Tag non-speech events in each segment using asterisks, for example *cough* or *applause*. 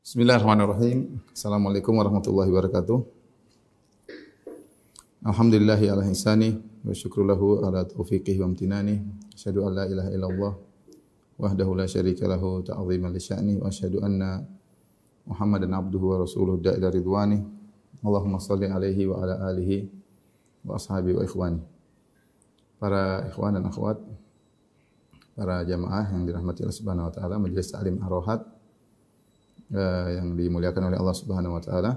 Bismillahirrahmanirrahim. Assalamualaikum warahmatullahi wabarakatuh. Alhamdulillahi ala ihsani wa syukru lahu ala taufiqihi wa amtinani. Asyhadu an la ilaha illallah wahdahu la syarika lahu ta'ziman li sya'ni wa asyhadu anna Muhammadan abduhu wa rasuluhu da'ila ridwani. Allahumma salli alaihi wa ala alihi wa ashabi wa ikhwani. Para ikhwan dan akhwat, para jamaah yang dirahmati Allah Subhanahu wa taala, majelis taklim Ar-Rohat uh, yang dimuliakan oleh Allah Subhanahu wa taala.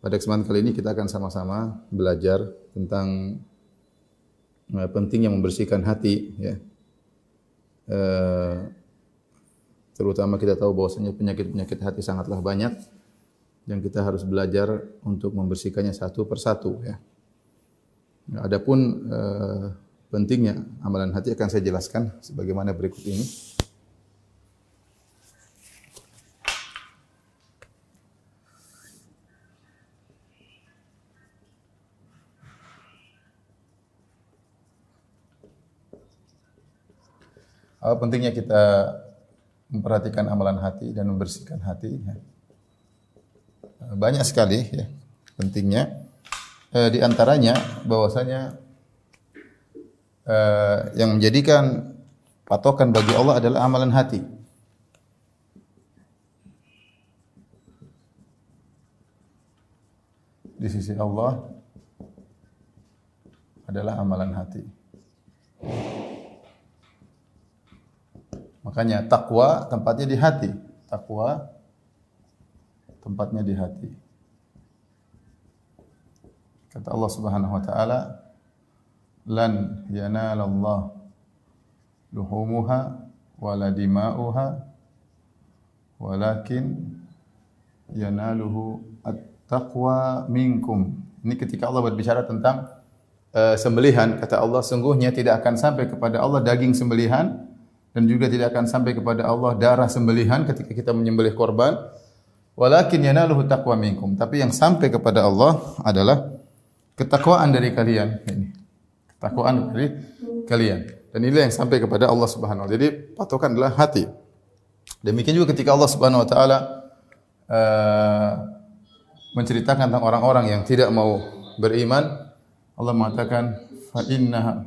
Pada kesempatan kali ini kita akan sama-sama belajar tentang uh, pentingnya membersihkan hati ya. Uh, terutama kita tahu bahwasanya penyakit-penyakit hati sangatlah banyak yang kita harus belajar untuk membersihkannya satu persatu ya. Adapun uh, pentingnya amalan hati akan saya jelaskan sebagaimana berikut ini. Apa pentingnya kita memperhatikan amalan hati dan membersihkan hati? Ya. Banyak sekali ya pentingnya. E, di antaranya bahwasanya uh, yang menjadikan patokan bagi Allah adalah amalan hati. Di sisi Allah adalah amalan hati. Makanya takwa tempatnya di hati. Takwa tempatnya di hati. Kata Allah Subhanahu wa taala, lan yanalallah luhumuha wala dima'uha walakin yanaluhu at-taqwa minkum. Ini ketika Allah berbicara tentang uh, sembelihan, kata Allah sungguhnya tidak akan sampai kepada Allah daging sembelihan dan juga tidak akan sampai kepada Allah darah sembelihan ketika kita menyembelih korban. Walakin yanaluhu taqwa minkum. Tapi yang sampai kepada Allah adalah ketakwaan dari kalian. Ini takwaan dari kalian. Dan inilah yang sampai kepada Allah Subhanahu wa taala. Jadi patokan adalah hati. Demikian juga ketika Allah Subhanahu wa taala uh, menceritakan tentang orang-orang yang tidak mau beriman, Allah mengatakan fa innaha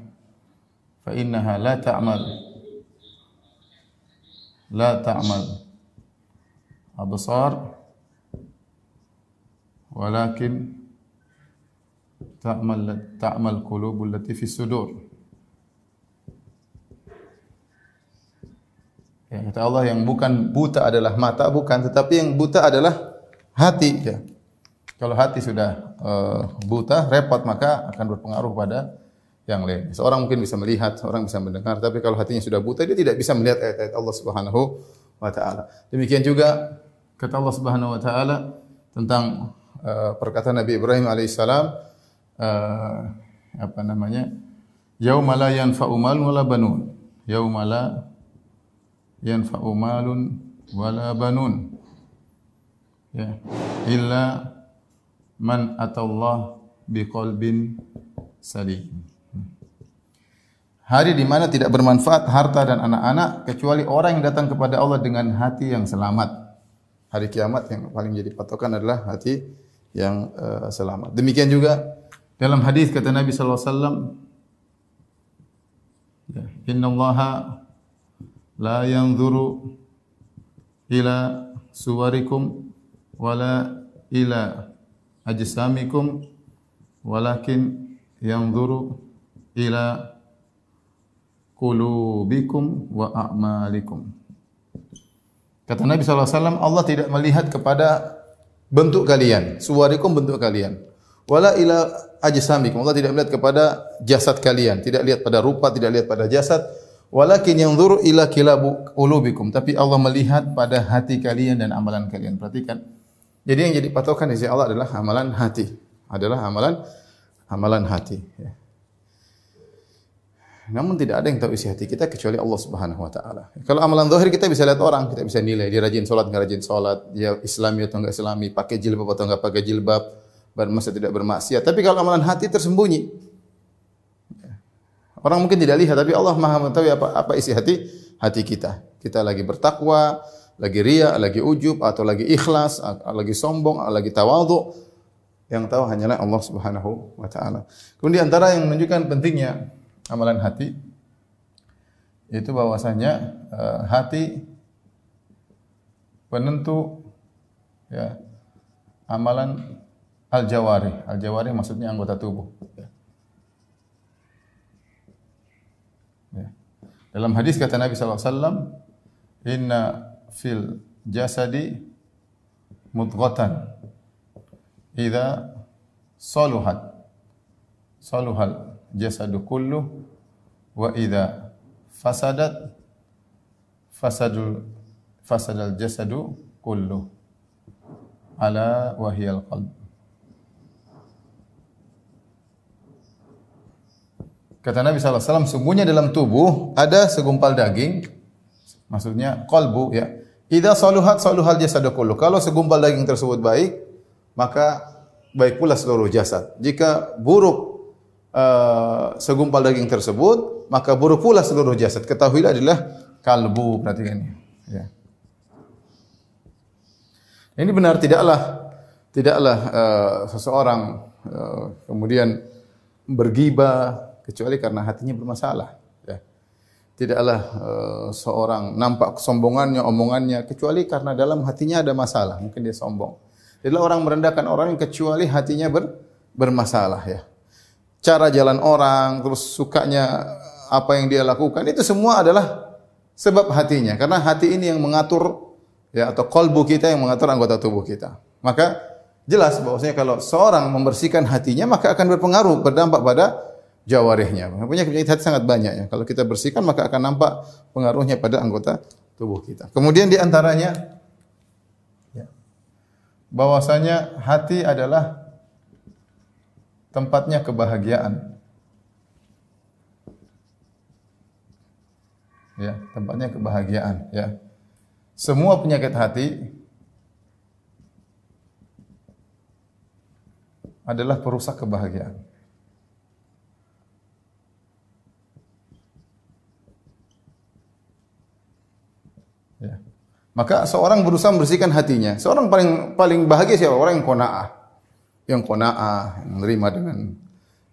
fa innaha la ta'mal la ta'mal absar walakin ta'mal ta'mal qulubul lati fis sudur. Ya, kata Allah yang bukan buta adalah mata bukan tetapi yang buta adalah hati ya. Kalau hati sudah uh, buta, repot maka akan berpengaruh pada yang lain. Seorang mungkin bisa melihat, seorang bisa mendengar, tapi kalau hatinya sudah buta dia tidak bisa melihat ayat-ayat Allah Subhanahu wa taala. Demikian juga kata Allah Subhanahu wa taala tentang uh, perkataan Nabi Ibrahim alaihissalam uh, apa namanya? Yauma la yanfa'u malun wala banun. Yauma la yanfa'u malun wala banun. Ya, illa man atallah biqalbin salim. Hari di mana tidak bermanfaat harta dan anak-anak kecuali orang yang datang kepada Allah dengan hati yang selamat. Hari kiamat yang paling jadi patokan adalah hati yang uh, selamat. Demikian juga dalam hadis kata Nabi sallallahu alaihi wasallam ya, Inna Allah la yanzuru ila suwarikum wala ila ajsamikum walakin yanzuru ila qulubikum wa a'malikum. Kata Nabi wasallam Allah tidak melihat kepada bentuk kalian, suwarikum bentuk kalian wala ila ajsamikum. Allah tidak melihat kepada jasad kalian, tidak lihat pada rupa, tidak lihat pada jasad. Walakin yanzuru ila kilabu ulubikum. Tapi Allah melihat pada hati kalian dan amalan kalian. Perhatikan. Jadi yang jadi patokan di sisi Allah adalah amalan hati. Adalah amalan amalan hati. Ya. Namun tidak ada yang tahu isi hati kita kecuali Allah Subhanahu wa taala. Kalau amalan zahir kita bisa lihat orang, kita bisa nilai dia rajin salat enggak rajin salat, dia Islami atau enggak Islami, pakai jilbab atau enggak pakai jilbab, bermasa tidak bermaksiat. Tapi kalau amalan hati tersembunyi. Orang mungkin tidak lihat, tapi Allah Maha mengetahui apa apa isi hati hati kita. Kita lagi bertakwa, lagi ria, lagi ujub atau lagi ikhlas, lagi sombong, lagi tawadhu. Yang tahu hanyalah Allah Subhanahu wa taala. Kemudian antara yang menunjukkan pentingnya amalan hati yaitu bahwasanya uh, hati penentu ya amalan al-jawari. Al-jawari maksudnya anggota tubuh. Ya. Ya. Dalam hadis kata Nabi wasallam, "Inna fil jasadi mudghatan idza saluhat saluhal jasadu kullu wa idza fasadat fasadul fasadal jasadu kullu ala wahiyal qalb Kata Nabi SAW, sungguhnya dalam tubuh ada segumpal daging, maksudnya kolbu ya. Ida saluhat saluhal jasadu kullu. Kalau segumpal daging tersebut baik, maka baik pula seluruh jasad. Jika buruk uh, segumpal daging tersebut, maka buruk pula seluruh jasad. Ketahuilah adalah kalbu, perhatikan. Ya. Ini benar tidaklah tidaklah uh, seseorang uh, kemudian bergibah kecuali karena hatinya bermasalah. Ya. Tidaklah uh, seorang nampak kesombongannya, omongannya kecuali karena dalam hatinya ada masalah. Mungkin dia sombong. Adalah orang merendahkan orang kecuali hatinya ber, bermasalah ya. Cara jalan orang, terus sukanya apa yang dia lakukan itu semua adalah sebab hatinya. Karena hati ini yang mengatur ya atau kolbu kita yang mengatur anggota tubuh kita. Maka jelas bahwasanya kalau seorang membersihkan hatinya maka akan berpengaruh berdampak pada jawarihnya. Punya penyakit hati sangat banyak ya. Kalau kita bersihkan maka akan nampak pengaruhnya pada anggota tubuh kita. Kemudian di antaranya bahwasanya hati adalah tempatnya kebahagiaan. Ya, tempatnya kebahagiaan, ya. Semua penyakit hati adalah perusak kebahagiaan. Ya. Maka seorang berusaha membersihkan hatinya. Seorang paling paling bahagia siapa? Orang yang qanaah. Yang qanaah, yang menerima dengan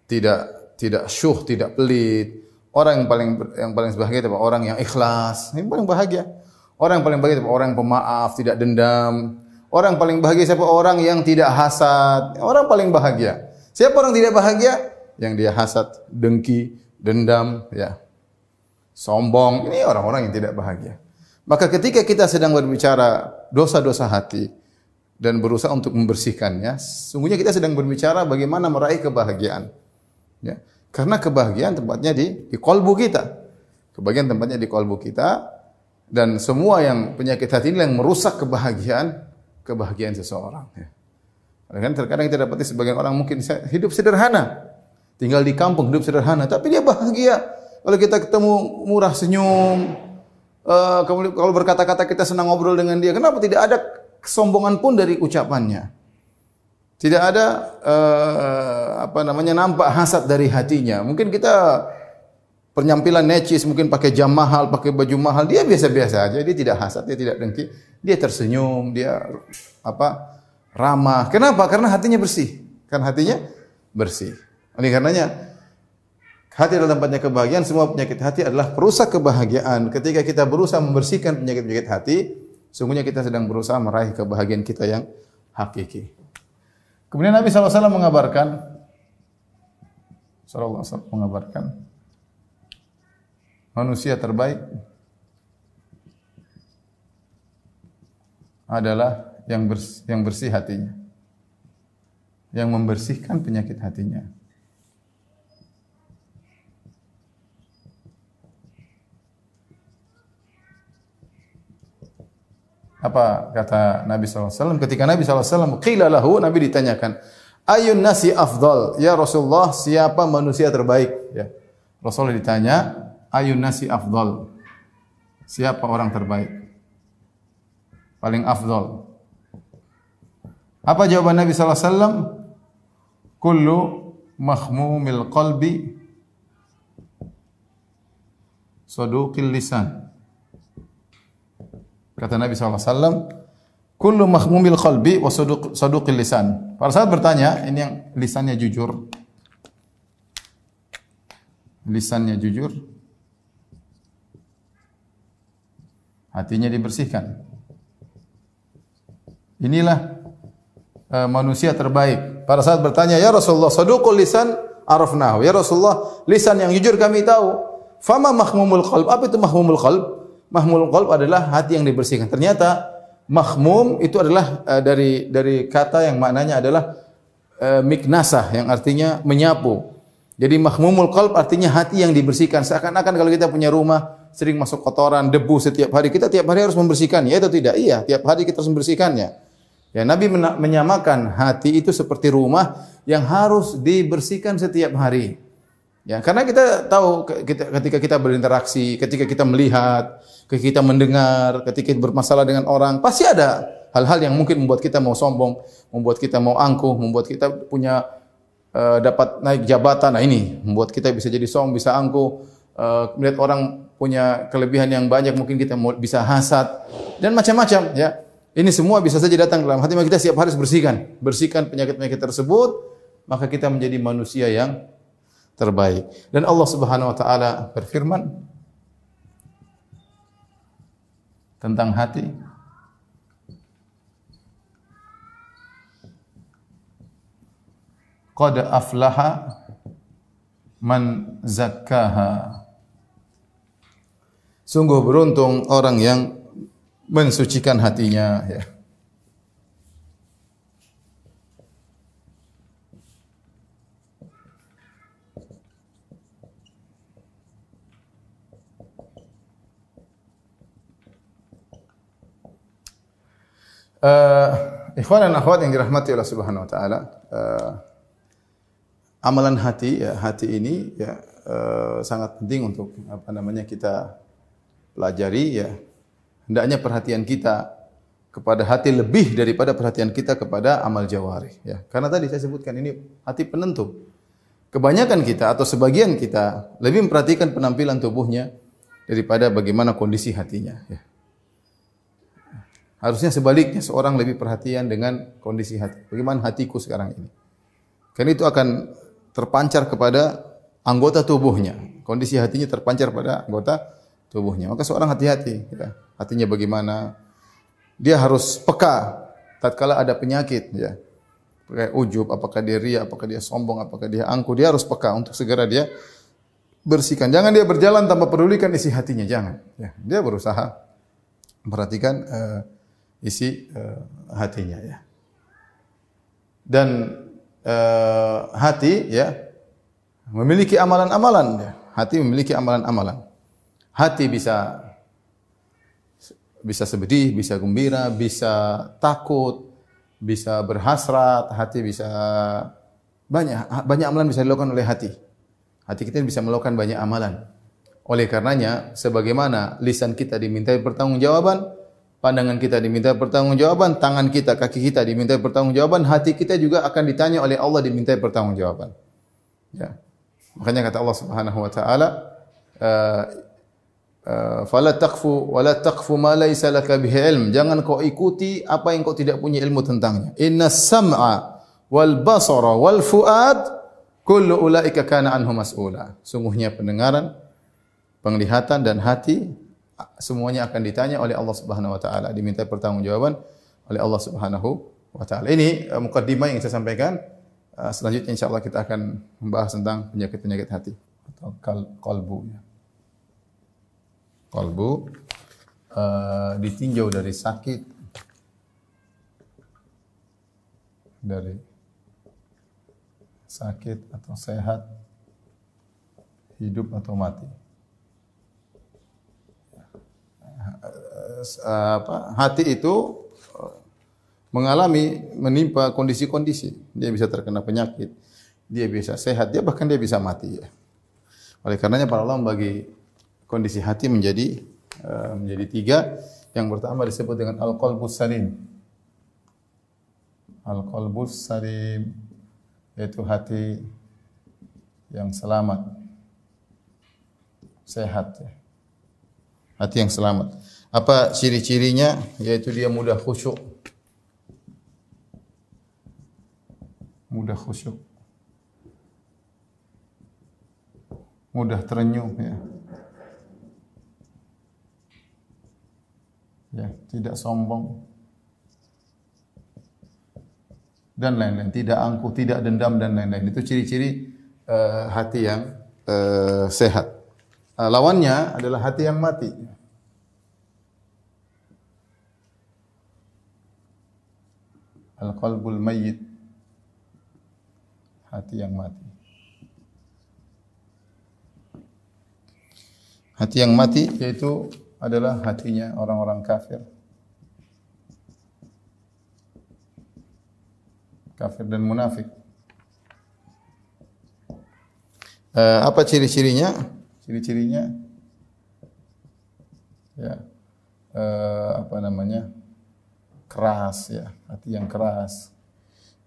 tidak tidak syuh, tidak pelit. Orang yang paling yang paling bahagia adalah orang yang ikhlas. Yang paling bahagia. Orang yang paling bahagia adalah orang yang pemaaf, tidak dendam. Orang paling bahagia siapa? Orang yang tidak hasad. Orang paling bahagia. Siapa orang tidak bahagia? Yang dia hasad, dengki, dendam, ya. Sombong. Ini orang-orang yang tidak bahagia. Maka ketika kita sedang berbicara dosa-dosa hati dan berusaha untuk membersihkannya, sungguhnya kita sedang berbicara bagaimana meraih kebahagiaan. Ya. Karena kebahagiaan tempatnya di, di kolbu kita. Kebahagiaan tempatnya di kolbu kita dan semua yang penyakit hati ini yang merusak kebahagiaan kebahagiaan seseorang. Ya. Kan terkadang kita dapati sebagian orang mungkin hidup sederhana, tinggal di kampung hidup sederhana, tapi dia bahagia. Kalau kita ketemu murah senyum, uh, kalau berkata-kata kita senang ngobrol dengan dia, kenapa tidak ada kesombongan pun dari ucapannya? Tidak ada uh, apa namanya nampak hasad dari hatinya. Mungkin kita penampilan necis, mungkin pakai jam mahal, pakai baju mahal, dia biasa-biasa aja, dia tidak hasad, dia tidak dengki, dia tersenyum, dia apa ramah. Kenapa? Karena hatinya bersih. Karena hatinya bersih. Oleh karenanya Hati adalah tempatnya kebahagiaan, semua penyakit hati adalah perusak kebahagiaan. Ketika kita berusaha membersihkan penyakit-penyakit hati, sungguhnya kita sedang berusaha meraih kebahagiaan kita yang hakiki. Kemudian Nabi SAW mengabarkan, SAW mengabarkan, manusia terbaik adalah yang bersih, yang bersih hatinya. Yang membersihkan penyakit hatinya. Apa kata Nabi SAW? Ketika Nabi SAW, qila lahu, Nabi ditanyakan, ayun nasi afdal? Ya Rasulullah, siapa manusia terbaik? Ya. Rasulullah ditanya, ayun nasi afdal? Siapa orang terbaik? Paling afdal. Apa jawaban Nabi SAW? Kullu mahmumil qalbi saduqil lisan Kata Nabi SAW, Kullu mahmumil qalbi wa saduq, saduqil lisan. Para sahabat bertanya, ini yang lisannya jujur. Lisannya jujur. Hatinya dibersihkan. Inilah uh, manusia terbaik. Para sahabat bertanya, "Ya Rasulullah, saduqul lisan arafnahu." Ya Rasulullah, lisan yang jujur kami tahu. Fama mahmumul qalb? Apa itu mahmumul qalb? Mahmumul qalb adalah hati yang dibersihkan. Ternyata mahmum itu adalah uh, dari dari kata yang maknanya adalah uh, miknasah yang artinya menyapu. Jadi mahmumul qalb artinya hati yang dibersihkan. Seakan-akan kalau kita punya rumah sering masuk kotoran, debu setiap hari, kita tiap hari harus membersihkannya. Ya tidak? Iya, tiap hari kita harus membersihkannya. Ya, Nabi menyamakan hati itu seperti rumah yang harus dibersihkan setiap hari. Ya, karena kita tahu ketika kita berinteraksi, ketika kita melihat, ketika kita mendengar, ketika kita bermasalah dengan orang, pasti ada hal-hal yang mungkin membuat kita mau sombong, membuat kita mau angkuh, membuat kita punya uh, dapat naik jabatan. Nah ini membuat kita bisa jadi sombong, bisa angkuh, uh, melihat orang punya kelebihan yang banyak, mungkin kita mau bisa hasad dan macam-macam. Ya, ini semua bisa saja datang dalam hati kita hari harus bersihkan. Bersihkan penyakit-penyakit tersebut, maka kita menjadi manusia yang terbaik. Dan Allah Subhanahu wa taala berfirman tentang hati Qad aflaha man zakkaha. Sungguh beruntung orang yang mensucikan hatinya ya. Uh, ikhwan dan akhwat yang dirahmati Allah Subhanahu wa taala, uh, amalan hati ya, hati ini ya uh, sangat penting untuk apa namanya kita pelajari ya. Hendaknya perhatian kita kepada hati lebih daripada perhatian kita kepada amal jawari ya. Karena tadi saya sebutkan ini hati penentu. Kebanyakan kita atau sebagian kita lebih memperhatikan penampilan tubuhnya daripada bagaimana kondisi hatinya ya. Harusnya sebaliknya seorang lebih perhatian dengan kondisi hati bagaimana hatiku sekarang ini karena itu akan terpancar kepada anggota tubuhnya kondisi hatinya terpancar pada anggota tubuhnya. Maka seorang hati-hati, ya. hatinya bagaimana. Dia harus peka tatkala ada penyakit, ya. Kayak ujub, apakah dia ria, apakah dia sombong, apakah dia angkuh, dia harus peka untuk segera dia bersihkan. Jangan dia berjalan tanpa pedulikan isi hatinya, jangan. Ya. Dia berusaha memperhatikan uh, isi uh, hatinya, ya. Dan uh, hati, ya, memiliki amalan-amalan, ya. Hati memiliki amalan-amalan. Hati bisa bisa sedih, bisa gembira, bisa takut, bisa berhasrat, hati bisa banyak banyak amalan bisa dilakukan oleh hati. Hati kita bisa melakukan banyak amalan. Oleh karenanya, sebagaimana lisan kita dimintai pertanggungjawaban, pandangan kita diminta pertanggungjawaban, tangan kita, kaki kita diminta pertanggungjawaban, hati kita juga akan ditanya oleh Allah diminta pertanggungjawaban. Ya. Makanya kata Allah Subhanahu wa taala, uh, Eh, fala taqfu wala taqfu ma laysa laka bihi ilm. Jangan kau ikuti apa yang kau tidak punya ilmu tentangnya. Inna sam'a wal basara wal fuad kullu ulaika kana anhu mas'ula. Sungguhnya pendengaran, penglihatan dan hati semuanya akan ditanya oleh Allah Subhanahu wa taala, diminta pertanggungjawaban oleh Allah Subhanahu wa taala. Ini uh, mukaddimah yang saya sampaikan. Uh, selanjutnya insyaallah kita akan membahas tentang penyakit-penyakit hati atau kalbu ya kalbu uh, ditinjau dari sakit dari sakit atau sehat hidup atau mati uh, apa hati itu eh, mengalami menimpa kondisi-kondisi dia bisa terkena penyakit dia bisa sehat dia bahkan dia bisa mati ya oleh karenanya para ulama bagi kondisi hati menjadi menjadi tiga. Yang pertama disebut dengan al-qalbus salim. Al-qalbus salim yaitu hati yang selamat, sehat ya. Hati yang selamat. Apa ciri-cirinya? Yaitu dia mudah khusyuk. Mudah khusyuk. Mudah terenyuh ya. Ya, tidak sombong. Dan lain-lain, tidak angkuh, tidak dendam dan lain-lain. Itu ciri-ciri uh, hati yang uh, sehat. Uh, lawannya adalah hati yang mati. Al-qalbul mayyit. Hati yang mati. Hati yang mati yaitu adalah hatinya orang-orang kafir. Kafir dan munafik. Uh, apa ciri-cirinya? Ciri-cirinya ya uh, apa namanya? keras ya, hati yang keras.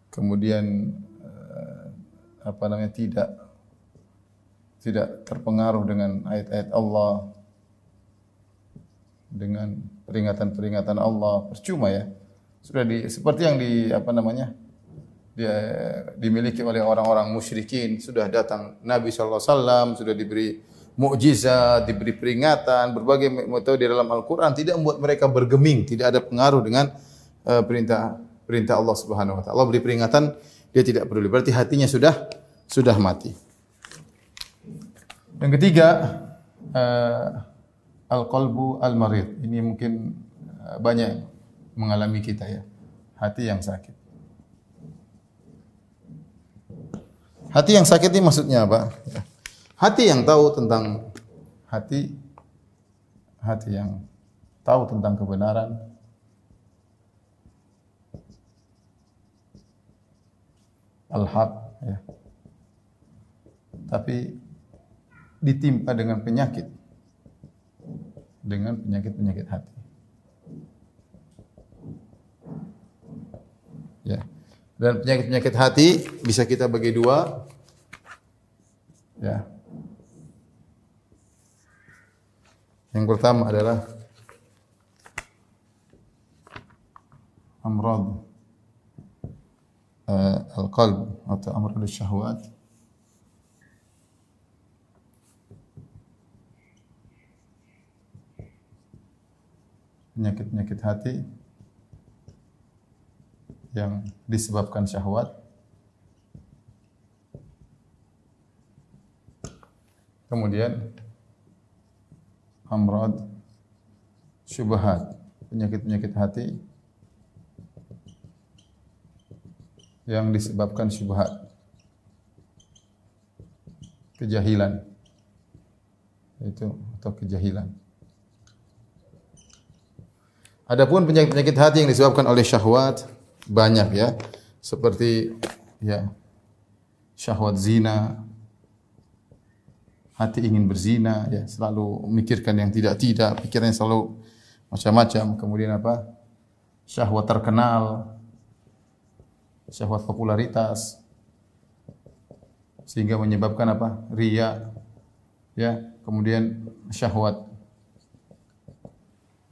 Kemudian uh, apa namanya? tidak tidak terpengaruh dengan ayat-ayat Allah dengan peringatan-peringatan Allah percuma ya sudah di seperti yang di apa namanya dia dimiliki oleh orang-orang musyrikin sudah datang Nabi wasallam sudah diberi mukjizat diberi peringatan berbagai metode di dalam Al-Qur'an tidak membuat mereka bergeming tidak ada pengaruh dengan uh, perintah perintah Allah Subhanahu wa taala. Allah beri peringatan, dia tidak peduli. Berarti hatinya sudah sudah mati. Yang ketiga, uh, al-qalbu al-marid. Ini mungkin uh, banyak mengalami kita ya. Hati yang sakit. Hati yang sakit ini maksudnya apa? Ya. Hati yang tahu tentang hati hati yang tahu tentang kebenaran, al-haq ya. Tapi ditimpa dengan penyakit dengan penyakit-penyakit hati. Ya. Dan penyakit-penyakit hati bisa kita bagi dua. Ya. Yang pertama adalah amrad uh, al-qalb atau amrul syahwat. Penyakit-penyakit hati yang disebabkan syahwat. Kemudian amrad syubhat penyakit-penyakit hati yang disebabkan syubhat. Kejahilan. Itu atau kejahilan. Adapun penyakit-penyakit hati yang disebabkan oleh syahwat banyak ya. Seperti ya syahwat zina, hati ingin berzina ya, selalu memikirkan yang tidak-tidak, pikirannya selalu macam-macam. Kemudian apa? Syahwat terkenal, syahwat popularitas sehingga menyebabkan apa? Ria. Ya, kemudian syahwat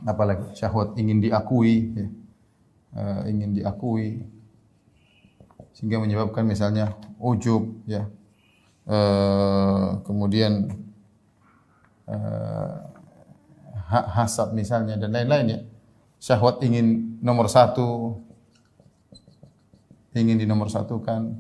apa lagi? Syahwat ingin diakui, ya. uh, ingin diakui sehingga menyebabkan misalnya ujub, ya. Uh, kemudian uh, hasad misalnya dan lain-lain ya. Syahwat ingin nomor satu, ingin dinomorsatukan,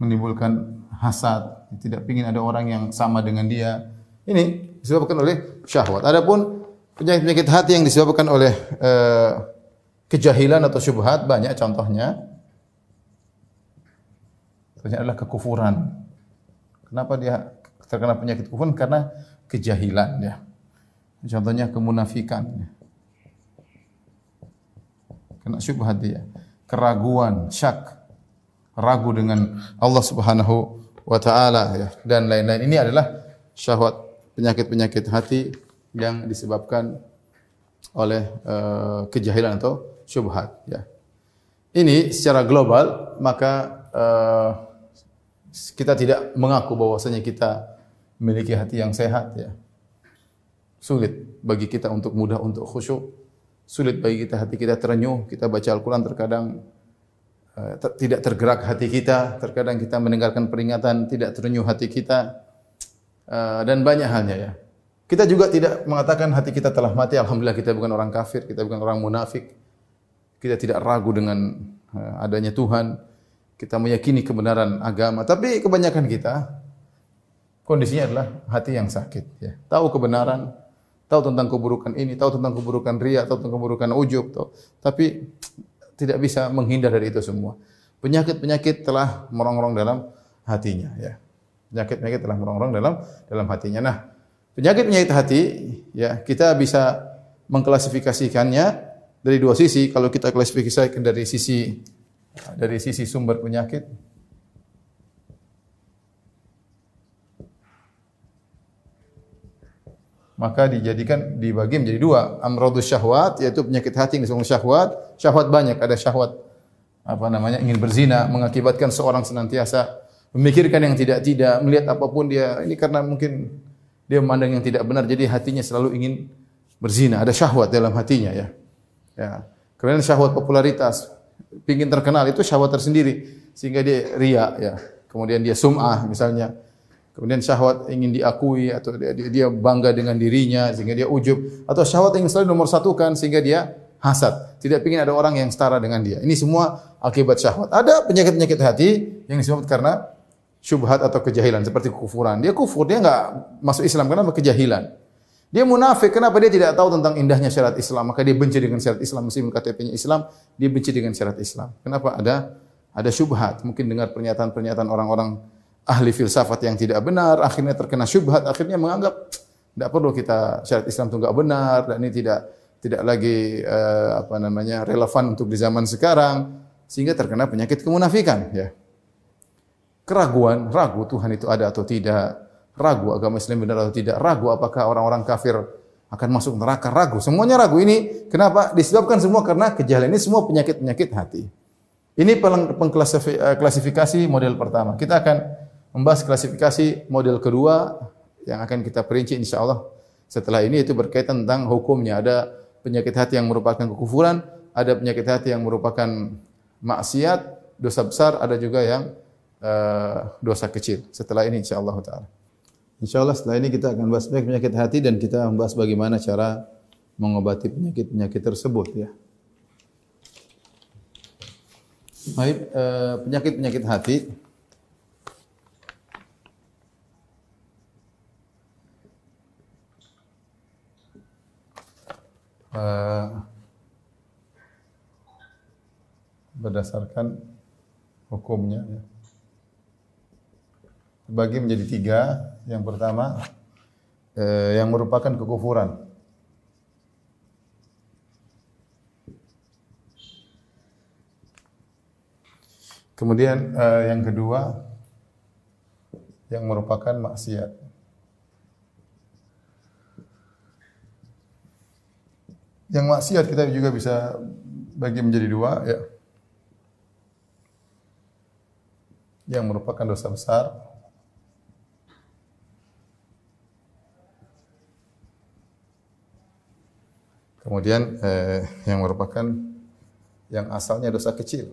menimbulkan hasad, tidak ingin ada orang yang sama dengan dia. Ini disebabkan oleh syahwat. Adapun penyakit-penyakit hati yang disebabkan oleh uh, kejahilan atau syubhat banyak contohnya. Contohnya adalah kekufuran. Kenapa dia terkena penyakit kekufuran? Karena kejahilan ya. Contohnya kemunafikan. Ya kena syubhat dia. Keraguan, syak, ragu dengan Allah Subhanahu wa taala ya dan lain-lain. Ini adalah syahwat penyakit-penyakit hati yang disebabkan oleh uh, kejahilan atau syubhat ya. Ini secara global maka uh, kita tidak mengaku bahwasanya kita memiliki hati yang sehat ya. Sulit bagi kita untuk mudah untuk khusyuk. Sulit bagi kita hati kita terenyuh, kita baca Al-Qur'an terkadang ter tidak tergerak hati kita, terkadang kita mendengarkan peringatan tidak terenyuh hati kita. Uh, dan banyak halnya ya. Kita juga tidak mengatakan hati kita telah mati, alhamdulillah kita bukan orang kafir, kita bukan orang munafik. Kita tidak ragu dengan uh, adanya Tuhan. Kita meyakini kebenaran agama, tapi kebanyakan kita kondisinya adalah hati yang sakit ya. Tahu kebenaran, tahu tentang keburukan ini, tahu tentang keburukan ria, tahu tentang keburukan ujub, tahu. tapi tidak bisa menghindar dari itu semua. Penyakit-penyakit telah merongrong dalam hatinya ya. Penyakit-penyakit telah merongrong dalam dalam hatinya. Nah, penyakit-penyakit hati ya kita bisa mengklasifikasikannya dari dua sisi. Kalau kita klasifikasikan dari sisi dari sisi sumber penyakit, maka dijadikan dibagi menjadi dua. Amradus syahwat yaitu penyakit hati yang disebut syahwat. Syahwat banyak ada syahwat apa namanya ingin berzina mengakibatkan seorang senantiasa memikirkan yang tidak-tidak melihat apa pun dia. Ini karena mungkin dia memandang yang tidak benar jadi hatinya selalu ingin berzina. Ada syahwat dalam hatinya ya. Ya. Kemudian syahwat popularitas ingin terkenal itu syahwat tersendiri sehingga dia ria ya kemudian dia sum'ah misalnya Kemudian syahwat ingin diakui atau dia, dia bangga dengan dirinya sehingga dia ujub atau syahwat ingin selalu nomor satukan sehingga dia hasad. Tidak ingin ada orang yang setara dengan dia. Ini semua akibat syahwat. Ada penyakit-penyakit hati yang disebut karena syubhat atau kejahilan seperti kufuran. Dia kufur, dia enggak masuk Islam karena kejahilan. Dia munafik, kenapa dia tidak tahu tentang indahnya syariat Islam? Maka dia benci dengan syariat Islam, meskipun KTP-nya Islam, dia benci dengan syariat Islam. Kenapa? Ada ada syubhat. Mungkin dengar pernyataan-pernyataan orang-orang ahli filsafat yang tidak benar, akhirnya terkena syubhat, akhirnya menganggap tidak perlu kita syariat Islam itu enggak benar dan ini tidak tidak lagi uh, apa namanya relevan untuk di zaman sekarang sehingga terkena penyakit kemunafikan ya. Keraguan, ragu Tuhan itu ada atau tidak, ragu agama Islam benar atau tidak, ragu apakah orang-orang kafir akan masuk neraka, ragu. Semuanya ragu ini kenapa? Disebabkan semua karena kejahilan ini semua penyakit-penyakit hati. Ini pengklasifikasi eh, model pertama. Kita akan membahas klasifikasi model kedua yang akan kita perinci insya Allah setelah ini itu berkaitan tentang hukumnya. Ada penyakit hati yang merupakan kekufuran, ada penyakit hati yang merupakan maksiat, dosa besar, ada juga yang uh, dosa kecil. Setelah ini insya Allah. Insya Allah setelah ini kita akan bahas penyakit hati dan kita membahas bagaimana cara mengobati penyakit-penyakit tersebut ya. Baik, uh, penyakit-penyakit hati uh, berdasarkan hukumnya ya. Bagi menjadi tiga. Yang pertama uh, yang merupakan kekufuran. Kemudian uh, yang kedua yang merupakan maksiat. Yang maksiat kita juga bisa bagi menjadi dua ya. Yang merupakan dosa besar Kemudian eh, yang merupakan yang asalnya dosa kecil.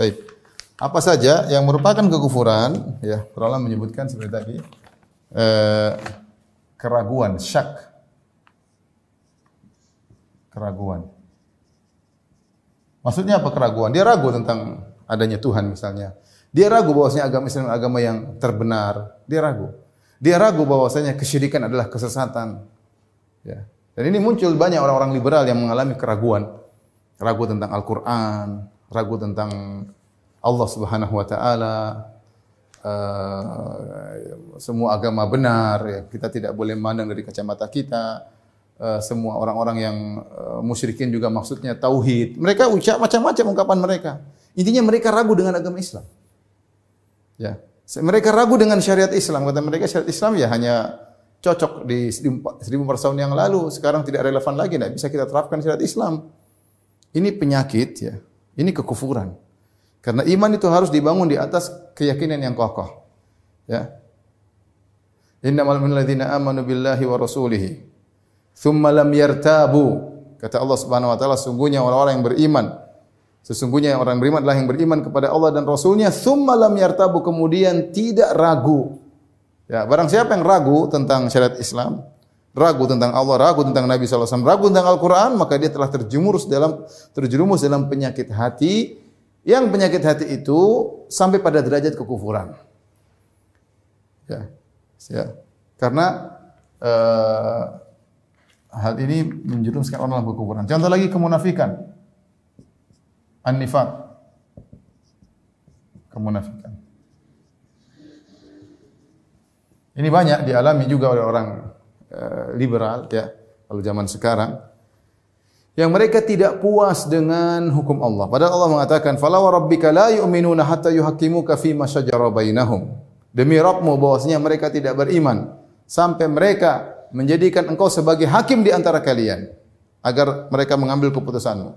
Baik. Apa saja yang merupakan kekufuran? Ya, para menyebutkan seperti tadi. Eh, keraguan, syak. Keraguan. Maksudnya apa keraguan? Dia ragu tentang adanya Tuhan misalnya. Dia ragu bahwasanya agama Islam agama yang terbenar. Dia ragu. Dia ragu bahwasanya kesyirikan adalah kesesatan. Ya. Dan ini muncul banyak orang-orang liberal yang mengalami keraguan. Ragu tentang Al-Qur'an, ragu tentang Allah Subhanahu wa taala, uh, semua agama benar, ya. kita tidak boleh memandang dari kacamata kita. Uh, semua orang-orang yang uh, musyrikin juga maksudnya tauhid. Mereka ucap macam-macam ungkapan mereka. Intinya mereka ragu dengan agama Islam. Ya, mereka ragu dengan syariat Islam. Kata mereka syariat Islam ya hanya cocok di seribu tahun yang lalu. Sekarang tidak relevan lagi. Tidak bisa kita terapkan syariat Islam. Ini penyakit ya. Ini kekufuran. Karena iman itu harus dibangun di atas keyakinan yang kokoh. Ya. Innamal alladziina amanu billahi wa rasulihi tsumma lam yartabu. Kata Allah Subhanahu wa taala, sungguhnya orang-orang yang beriman Sesungguhnya orang beriman adalah yang beriman kepada Allah dan Rasulnya, tsumma lam yartabu, kemudian tidak ragu. Ya, barang siapa yang ragu tentang syariat Islam, ragu tentang Allah, ragu tentang Nabi SAW, ragu tentang Al-Quran, maka dia telah terjerumus dalam terjerumus dalam penyakit hati, yang penyakit hati itu sampai pada derajat kekufuran. Ya, ya. Karena uh, hal ini menjerumuskan orang dalam kekufuran. Contoh lagi kemunafikan. An-nifaq. Kemunafikan. Ini banyak dialami juga oleh orang uh, liberal ya, kalau zaman sekarang yang mereka tidak puas dengan hukum Allah. Padahal Allah mengatakan, "Fala wa rabbika la yu'minuna hatta yuhaqqimuka fi ma syajara bainahum." Demi Rabbmu bahwasanya mereka tidak beriman sampai mereka menjadikan engkau sebagai hakim di antara kalian agar mereka mengambil keputusanmu.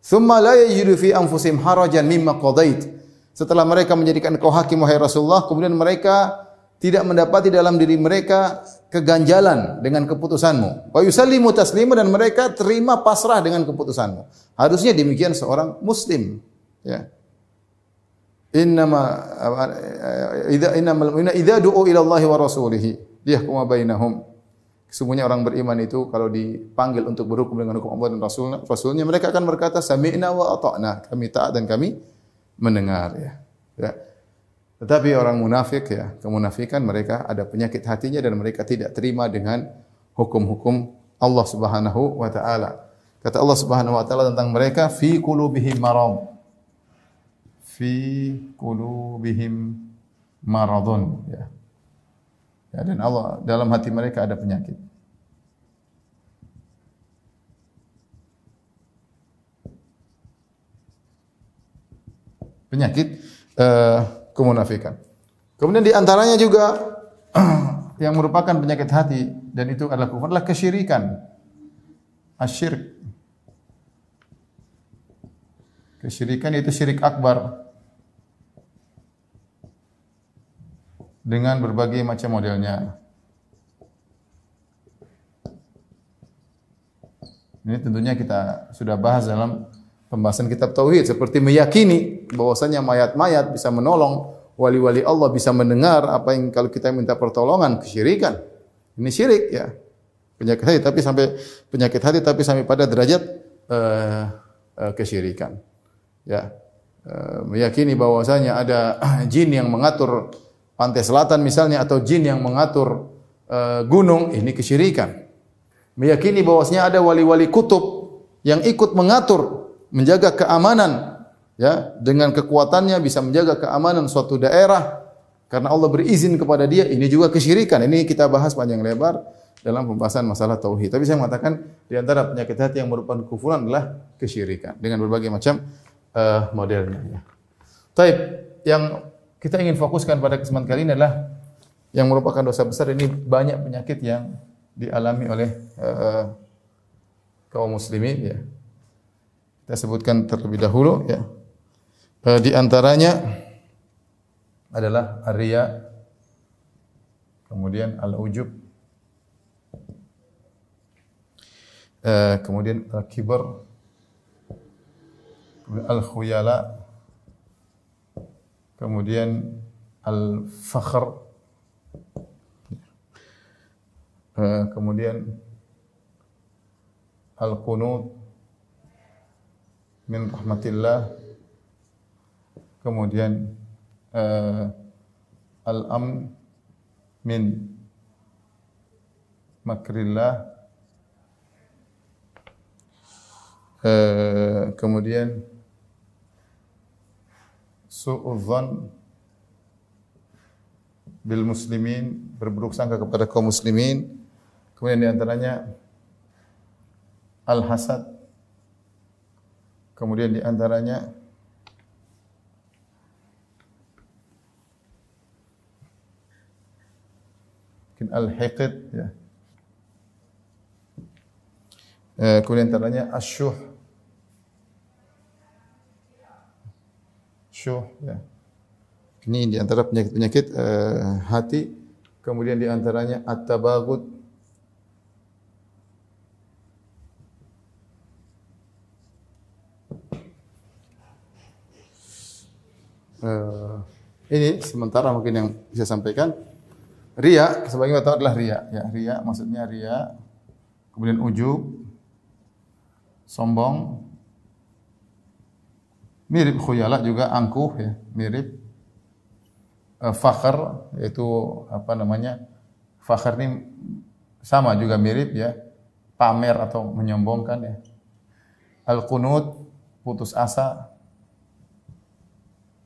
Thumma la yajidu fi anfusihim harajan mimma qadait. Setelah mereka menjadikan engkau hakim wahai Rasulullah, kemudian mereka tidak mendapati dalam diri mereka keganjalan dengan keputusanmu. Wa yusallimu taslima dan mereka terima pasrah dengan keputusanmu. Harusnya demikian seorang muslim, ya. Innama idza innamal mu'minuna idza du'u ila Allah wa rasulih liyahkuma bainahum Sesungguhnya orang beriman itu kalau dipanggil untuk berhukum dengan hukum Allah dan Rasulnya, Rasulnya mereka akan berkata sami'na wa ata'na. Kami taat dan kami mendengar ya. ya. Tetapi orang munafik ya, kemunafikan mereka ada penyakit hatinya dan mereka tidak terima dengan hukum-hukum Allah Subhanahu wa taala. Kata Allah Subhanahu wa taala tentang mereka fi qulubihim marad. Fi qulubihim maradun ya. Ya, dan Allah dalam hati mereka ada penyakit. Penyakit uh, kemunafikan. Kemudian di antaranya juga *clears throat* yang merupakan penyakit hati dan itu adalah kufur adalah kesyirikan. Asyirk. Kesyirikan itu syirik akbar. Dengan berbagai macam modelnya. Ini tentunya kita sudah bahas dalam pembahasan kitab tauhid seperti meyakini bahwasanya mayat-mayat bisa menolong, wali-wali Allah bisa mendengar apa yang kalau kita minta pertolongan kesyirikan. Ini syirik ya. Penyakit hati tapi sampai penyakit hati tapi sampai pada derajat uh, uh, kesyirikan. Ya. Uh, meyakini bahwasanya ada *clears throat* jin yang mengatur pantai selatan misalnya atau jin yang mengatur uh, gunung, ini kesyirikan. Meyakini bahwasanya ada wali-wali kutub yang ikut mengatur, menjaga keamanan ya, dengan kekuatannya bisa menjaga keamanan suatu daerah karena Allah berizin kepada dia, ini juga kesyirikan. Ini kita bahas panjang lebar dalam pembahasan masalah tauhid. Tapi saya mengatakan di antara penyakit hati yang merupakan kufuran adalah kesyirikan dengan berbagai macam uh, modelnya. Ya. Taib yang kita ingin fokuskan pada kesempatan kali ini adalah yang merupakan dosa besar ini banyak penyakit yang dialami oleh uh, kaum muslimin ya. Kita sebutkan terlebih dahulu ya. Uh, di antaranya adalah aria kemudian al-ujub uh, kemudian al-kibar al-khuyala kemudian al-fakhr, eh, kemudian al-qunut min rahmatillah, kemudian uh, al-amn min makrillah, uh, kemudian su'udzan bil muslimin berburuk sangka kepada kaum muslimin. Kemudian di antaranya al hasad kemudian di antaranya mungkin al hiqid ya. Eh, kemudian antaranya asyuh syuh ya. Ini di antara penyakit-penyakit uh, hati. Kemudian di antaranya at-tabaghut Uh, ini sementara mungkin yang bisa sampaikan. Ria, sebagai tahu adalah ria. Ya, ria maksudnya ria. Kemudian ujub, sombong, mirip khuyala juga angkuh ya, mirip uh, fakhr yaitu apa namanya? Fakhr ini sama juga mirip ya, pamer atau menyombongkan ya. Al-qunut putus asa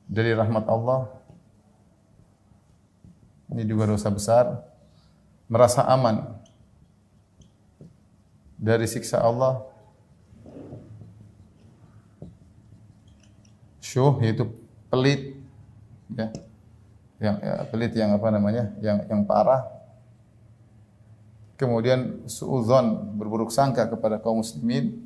dari rahmat Allah. Ini juga dosa besar. Merasa aman dari siksa Allah. Syuh yaitu pelit ya. Yang ya, pelit yang apa namanya? Yang yang parah. Kemudian suudzon berburuk sangka kepada kaum muslimin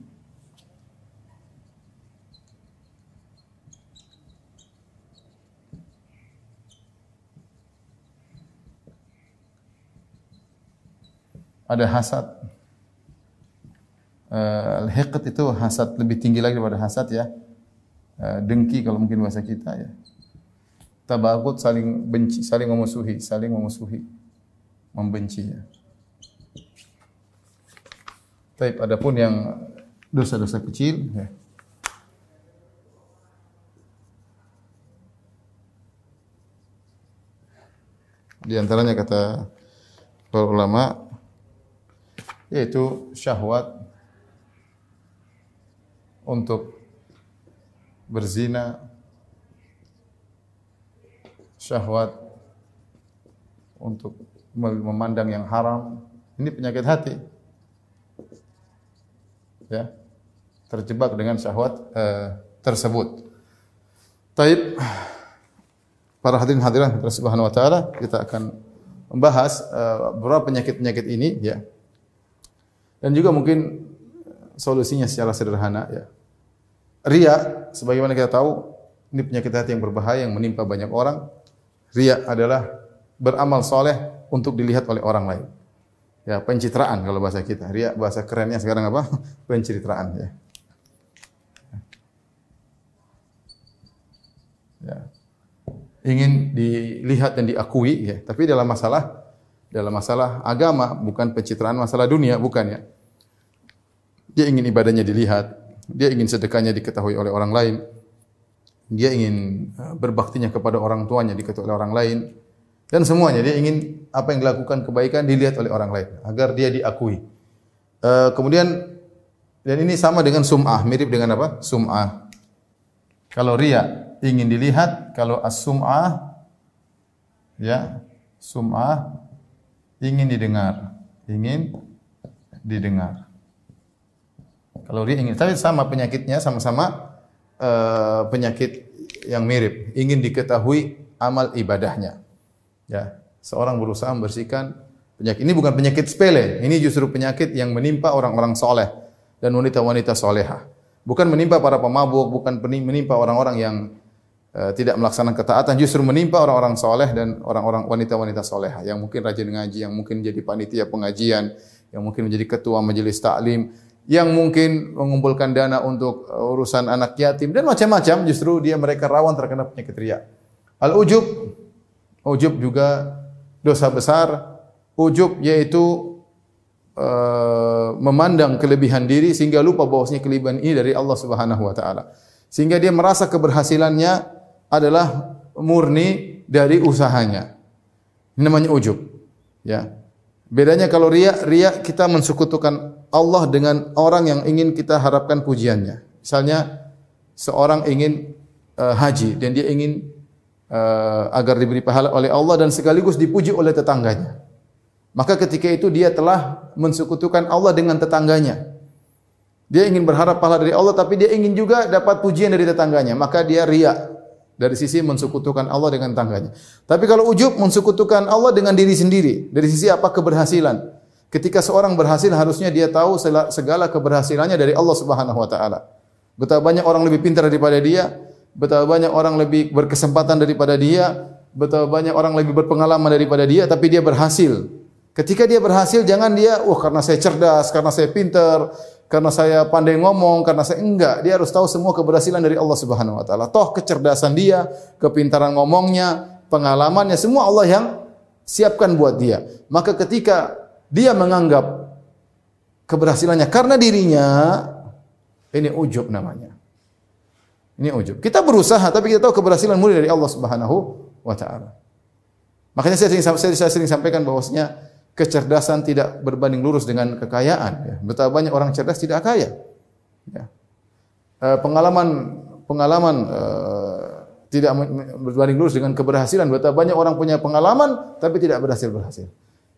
ada hasad. Uh, Al-hiqt itu hasad lebih tinggi lagi daripada hasad ya. Uh, dengki kalau mungkin bahasa kita ya. Tabagut saling benci, saling memusuhi, saling memusuhi, membenci ya. Tapi adapun yang dosa-dosa kecil ya. Di antaranya kata para ulama yaitu syahwat untuk berzina, syahwat untuk memandang yang haram. Ini penyakit hati. Ya. Terjebak dengan syahwat eh, tersebut. Taib para hadirin hadirat Subhanahu wa taala, kita akan membahas uh, beberapa penyakit-penyakit ini ya. Dan juga mungkin solusinya secara sederhana ya. Ria, sebagaimana kita tahu, ini penyakit hati yang berbahaya yang menimpa banyak orang. Ria adalah beramal soleh untuk dilihat oleh orang lain. Ya, pencitraan kalau bahasa kita. Ria bahasa kerennya sekarang apa? *laughs* Pencitraan ya. Ya. Ingin dilihat dan diakui ya, tapi dalam masalah dalam masalah agama, bukan pencitraan masalah dunia, bukan ya. Dia ingin ibadahnya dilihat, dia ingin sedekahnya diketahui oleh orang lain, dia ingin uh, berbaktinya kepada orang tuanya diketahui oleh orang lain, dan semuanya dia ingin apa yang dilakukan kebaikan dilihat oleh orang lain agar dia diakui. Uh, kemudian dan ini sama dengan sum'ah, mirip dengan apa? Sum'ah. Kalau ria ingin dilihat, kalau as-sum'ah ya, sum'ah ingin didengar, ingin didengar. Kalau dia ingin, tapi sama penyakitnya, sama-sama uh, penyakit yang mirip, ingin diketahui amal ibadahnya. Ya, seorang berusaha membersihkan penyakit. Ini bukan penyakit sepele, ini justru penyakit yang menimpa orang-orang soleh dan wanita-wanita soleha. Bukan menimpa para pemabuk, bukan menimpa orang-orang yang Eh, tidak melaksanakan ketaatan justru menimpa orang-orang soleh dan orang-orang wanita-wanita soleha yang mungkin rajin ngaji, yang mungkin jadi panitia pengajian, yang mungkin menjadi ketua majelis taklim, yang mungkin mengumpulkan dana untuk eh, urusan anak yatim dan macam-macam justru dia mereka rawan terkena penyakit riya. Al ujub, ujub juga dosa besar. Ujub yaitu uh, memandang kelebihan diri sehingga lupa bahwasanya kelebihan ini dari Allah Subhanahu wa taala. Sehingga dia merasa keberhasilannya adalah murni dari usahanya. Ini namanya ujub. Ya. Bedanya kalau ria, ria kita mensekutukan Allah dengan orang yang ingin kita harapkan pujiannya. Misalnya seorang ingin uh, haji dan dia ingin uh, agar diberi pahala oleh Allah dan sekaligus dipuji oleh tetangganya. Maka ketika itu dia telah mensekutukan Allah dengan tetangganya. Dia ingin berharap pahala dari Allah tapi dia ingin juga dapat pujian dari tetangganya. Maka dia ria dari sisi mensekutukan Allah dengan tangganya. Tapi kalau ujub mensekutukan Allah dengan diri sendiri. Dari sisi apa keberhasilan. Ketika seorang berhasil harusnya dia tahu segala keberhasilannya dari Allah Subhanahu wa taala. Betapa banyak orang lebih pintar daripada dia, betapa banyak orang lebih berkesempatan daripada dia, betapa banyak orang lebih berpengalaman daripada dia, tapi dia berhasil. Ketika dia berhasil, jangan dia, wah karena saya cerdas, karena saya pintar, karena saya pandai ngomong, karena saya enggak. Dia harus tahu semua keberhasilan dari Allah Subhanahu wa taala. Toh kecerdasan dia, kepintaran ngomongnya, pengalamannya semua Allah yang siapkan buat dia. Maka ketika dia menganggap keberhasilannya karena dirinya, ini ujub namanya. Ini ujub. Kita berusaha tapi kita tahu keberhasilan murni dari Allah Subhanahu wa taala. Makanya saya sering, saya, sering sampaikan bahwasanya kecerdasan tidak berbanding lurus dengan kekayaan. Ya. Betapa banyak orang cerdas tidak kaya. Ya. E, pengalaman pengalaman e, tidak berbanding lurus dengan keberhasilan. Betapa banyak orang punya pengalaman tapi tidak berhasil berhasil.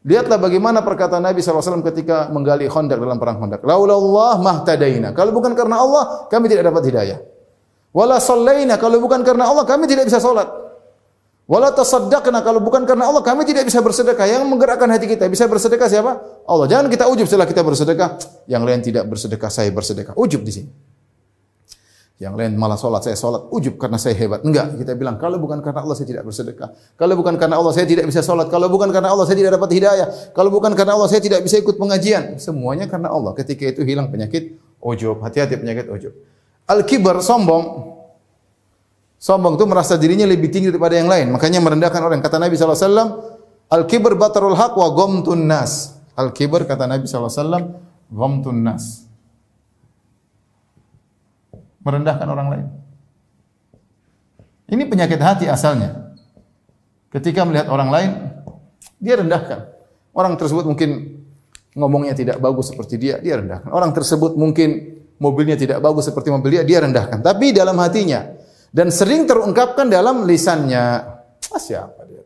Lihatlah bagaimana perkataan Nabi SAW ketika menggali khondak dalam perang khondak. Laulallah mahtadaina. Kalau bukan karena Allah, kami tidak dapat hidayah. Wala sallaina. Kalau bukan karena Allah, kami tidak bisa solat. Wala tasaddaqna. Kalau bukan karena Allah, kami tidak bisa bersedekah. Yang menggerakkan hati kita. Bisa bersedekah siapa? Allah. Jangan kita ujub setelah kita bersedekah. Yang lain tidak bersedekah, saya bersedekah. Ujub di sini. Yang lain malah sholat, saya sholat ujub karena saya hebat. Enggak, kita bilang kalau bukan karena Allah saya tidak bersedekah. Kalau bukan karena Allah saya tidak bisa sholat. Kalau bukan karena Allah saya tidak dapat hidayah. Kalau bukan karena Allah saya tidak bisa ikut pengajian. Semuanya karena Allah. Ketika itu hilang penyakit ujub. Hati-hati penyakit ujub. Al-kibar, sombong. Sombong itu merasa dirinya lebih tinggi daripada yang lain. Makanya merendahkan orang. Kata Nabi SAW, Al-kibar batarul haq wa gomtun nas. Al-kibar kata Nabi SAW, gomtun nas merendahkan orang lain. Ini penyakit hati asalnya. Ketika melihat orang lain, dia rendahkan. Orang tersebut mungkin ngomongnya tidak bagus seperti dia, dia rendahkan. Orang tersebut mungkin mobilnya tidak bagus seperti mobil dia, dia rendahkan. Tapi dalam hatinya dan sering terungkapkan dalam lisannya. Ah, siapa dia?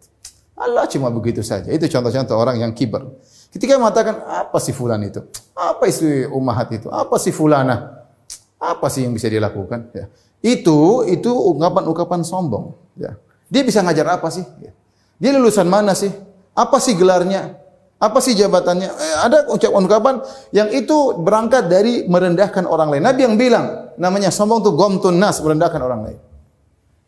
Allah cuma begitu saja. Itu contoh-contoh orang yang kiber. Ketika mengatakan apa sih fulan itu? Apa isi umahat itu? Apa sih fulana? Apa sih yang bisa dia lakukan? Ya. Itu itu ungkapan-ungkapan sombong. Ya. Dia bisa ngajar apa sih? Ya. Dia lulusan mana sih? Apa sih gelarnya? Apa sih jabatannya? Eh, ada ucapan-ungkapan yang itu berangkat dari merendahkan orang lain. Nabi yang bilang, namanya sombong itu gomtun nas, merendahkan orang lain.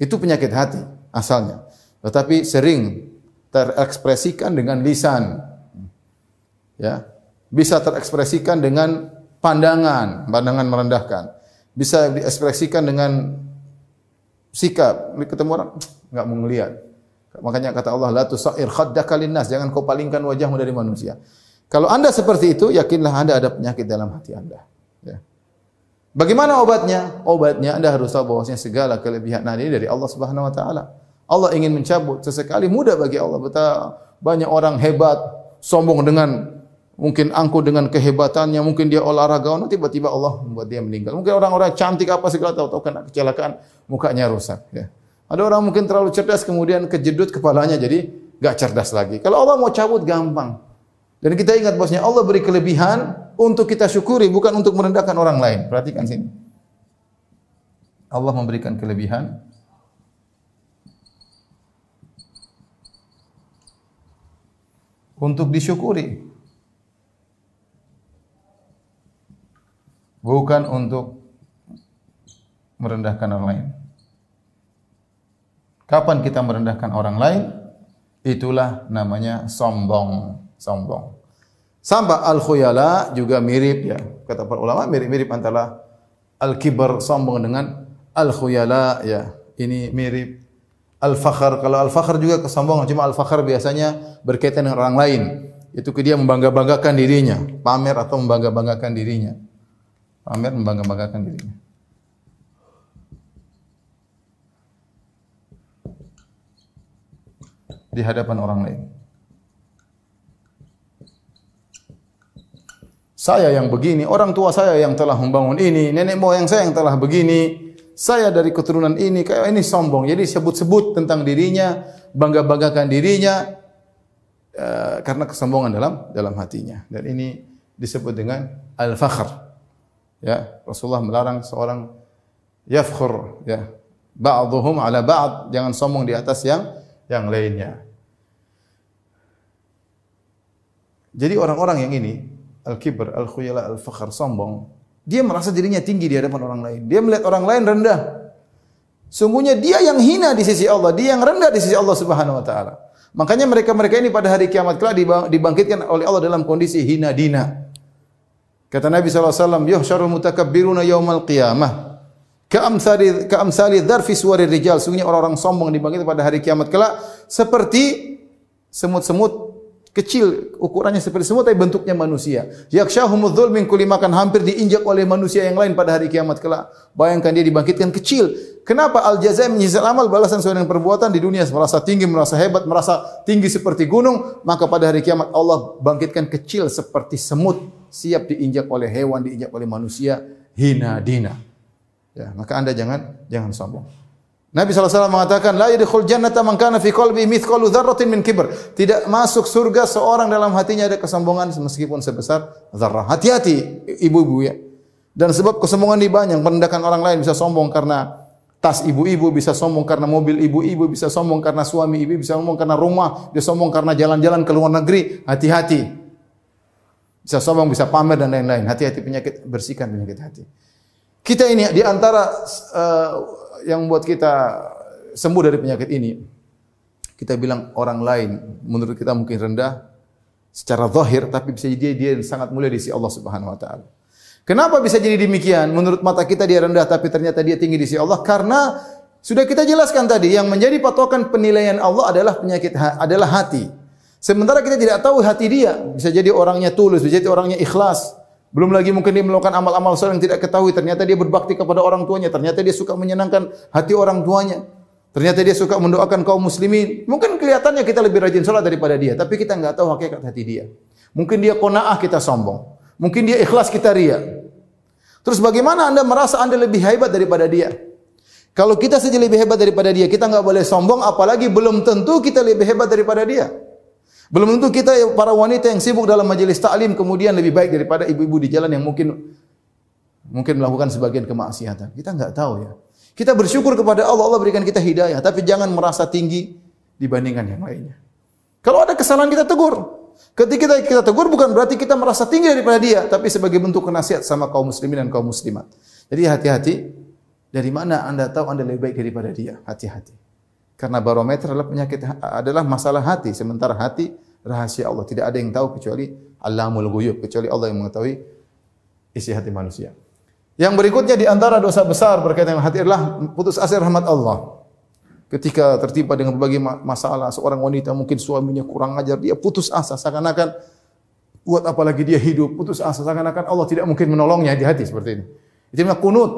Itu penyakit hati asalnya. Tetapi sering terekspresikan dengan lisan. Ya. Bisa terekspresikan dengan pandangan, pandangan merendahkan bisa diekspresikan dengan sikap. Ketemu orang enggak mau ngelihat. Makanya kata Allah, la tusair khaddaka linnas, jangan kau palingkan wajahmu dari manusia. Kalau Anda seperti itu, yakinlah Anda ada penyakit dalam hati Anda. Ya. Bagaimana obatnya? Obatnya Anda harus tahu bahwasanya segala kelebihan nah ini dari Allah Subhanahu wa taala. Allah ingin mencabut sesekali mudah bagi Allah. Betapa banyak orang hebat sombong dengan Mungkin angkuh dengan kehebatannya, mungkin dia olahragawan, tiba-tiba Allah membuat dia meninggal. Mungkin orang-orang cantik apa segala tahu tahu kena kecelakaan, mukanya rusak. Ya. Ada orang mungkin terlalu cerdas kemudian kejedut kepalanya jadi gak cerdas lagi. Kalau Allah mau cabut gampang. Dan kita ingat bosnya Allah beri kelebihan untuk kita syukuri bukan untuk merendahkan orang lain. Perhatikan sini. Allah memberikan kelebihan untuk disyukuri. Bukan untuk merendahkan orang lain. Kapan kita merendahkan orang lain? Itulah namanya sombong, sombong. Sampai al-khuyala juga mirip ya. Kata para ulama mirip-mirip antara al-kibar sombong dengan al-khuyala ya. Ini mirip al-fakhr. Kalau al-fakhr juga kesombongan, cuma al-fakhr biasanya berkaitan dengan orang lain. Itu dia membangga-banggakan dirinya, pamer atau membangga-banggakan dirinya. Pamer membangga-banggakan dirinya. Di hadapan orang lain. Saya yang begini, orang tua saya yang telah membangun ini, nenek moyang saya yang telah begini, saya dari keturunan ini, kayak ini sombong. Jadi sebut-sebut tentang dirinya, bangga-banggakan dirinya uh, karena kesombongan dalam dalam hatinya. Dan ini disebut dengan al-fakhr. Ya, Rasulullah melarang seorang yafkhur ya. Ba'dhum ala ba'd, jangan sombong di atas yang yang lainnya. Jadi orang-orang yang ini al-kibr, al-khuyala, al-fakhr, sombong, dia merasa dirinya tinggi di hadapan orang lain. Dia melihat orang lain rendah. Sungguhnya dia yang hina di sisi Allah, dia yang rendah di sisi Allah Subhanahu wa taala. Makanya mereka-mereka ini pada hari kiamat kelak dibangkitkan oleh Allah dalam kondisi hina dina. Kata Nabi SAW, Yuhsyarul mutakabbiruna yawmal qiyamah. Ka'amsali ka'amsali dzarfi suwari rijal. Sungguhnya orang-orang sombong dibangkitkan pada hari kiamat kelak seperti semut-semut kecil ukurannya seperti semut tapi bentuknya manusia. Yakshahumudz dzulmin kulli makan hampir diinjak oleh manusia yang lain pada hari kiamat kelak. Bayangkan dia dibangkitkan kecil. Kenapa al jazaa menyisal amal balasan sesuai dengan perbuatan di dunia merasa tinggi, merasa hebat, merasa tinggi seperti gunung, maka pada hari kiamat Allah bangkitkan kecil seperti semut siap diinjak oleh hewan, diinjak oleh manusia, hina dina. Ya, maka Anda jangan jangan sombong. Nabi SAW mengatakan, La yadkhul jannata man kana fi qalbi mithqalu dzarratin min kibr. Tidak masuk surga seorang dalam hatinya ada kesombongan meskipun sebesar zarrah. Hati-hati ibu-ibu ya. Dan sebab kesombongan ini banyak, merendahkan orang lain bisa sombong karena tas ibu-ibu, bisa sombong karena mobil ibu-ibu, bisa sombong karena suami ibu, bisa sombong karena rumah, bisa sombong karena jalan-jalan ke luar negeri. Hati-hati. Bisa sombong, bisa pamer dan lain-lain. Hati-hati penyakit, bersihkan penyakit hati. Kita ini di antara uh, yang membuat kita sembuh dari penyakit ini, kita bilang orang lain menurut kita mungkin rendah secara zahir tapi bisa jadi dia sangat mulia di sisi Allah Subhanahu wa taala. Kenapa bisa jadi demikian? Menurut mata kita dia rendah tapi ternyata dia tinggi di sisi Allah karena sudah kita jelaskan tadi yang menjadi patokan penilaian Allah adalah penyakit adalah hati. Sementara kita tidak tahu hati dia, bisa jadi orangnya tulus, bisa jadi orangnya ikhlas, belum lagi mungkin dia melakukan amal-amal soleh yang tidak ketahui. Ternyata dia berbakti kepada orang tuanya. Ternyata dia suka menyenangkan hati orang tuanya. Ternyata dia suka mendoakan kaum muslimin. Mungkin kelihatannya kita lebih rajin sholat daripada dia. Tapi kita nggak tahu hakikat hati dia. Mungkin dia kona'ah kita sombong. Mungkin dia ikhlas kita ria. Terus bagaimana anda merasa anda lebih hebat daripada dia? Kalau kita saja lebih hebat daripada dia, kita nggak boleh sombong. Apalagi belum tentu kita lebih hebat daripada dia. Belum tentu kita para wanita yang sibuk dalam majelis taklim kemudian lebih baik daripada ibu-ibu di jalan yang mungkin mungkin melakukan sebagian kemaksiatan. Kita enggak tahu ya. Kita bersyukur kepada Allah, Allah berikan kita hidayah, tapi jangan merasa tinggi dibandingkan yang lainnya. Kalau ada kesalahan kita tegur. Ketika kita, kita tegur bukan berarti kita merasa tinggi daripada dia, tapi sebagai bentuk nasihat sama kaum muslimin dan kaum muslimat. Jadi hati-hati dari mana Anda tahu Anda lebih baik daripada dia? Hati-hati. Karena barometer adalah penyakit adalah masalah hati, sementara hati rahasia Allah. Tidak ada yang tahu kecuali Allahul Ghuyub, kecuali Allah yang mengetahui isi hati manusia. Yang berikutnya di antara dosa besar berkaitan dengan hati adalah putus asa rahmat Allah. Ketika tertimpa dengan berbagai masalah, seorang wanita mungkin suaminya kurang ajar, dia putus asa seakan-akan buat apalagi dia hidup, putus asa seakan-akan Allah tidak mungkin menolongnya di hati seperti ini. Itu namanya kunut.